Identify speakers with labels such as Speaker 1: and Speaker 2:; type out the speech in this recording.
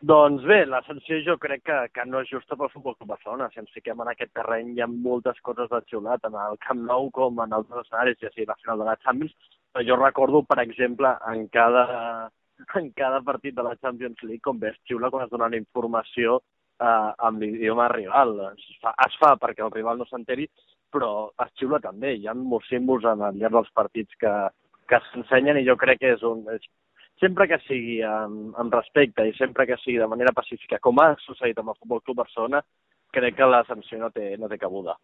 Speaker 1: Doncs bé, la sanció jo crec que, que no és justa pel Futbol Club Barcelona. Si ens fiquem en aquest terreny hi ha moltes coses de xiular, tant al Camp Nou com en altres escenaris, ja sigui la final de la Champions. Jo recordo, per exemple, en cada, en cada partit de la Champions League com bé es xiula quan es dona la informació eh, amb l'idioma rival. Es fa, es fa perquè el rival no s'enteri, però es xiula també. Hi ha molts símbols en el llarg dels partits que, que s'ensenyen i jo crec que és un, és sempre que sigui amb, amb respecte i sempre que sigui de manera pacífica, com ha succeït amb el Futbol Club Barcelona, crec que la sanció no té, no té cabuda.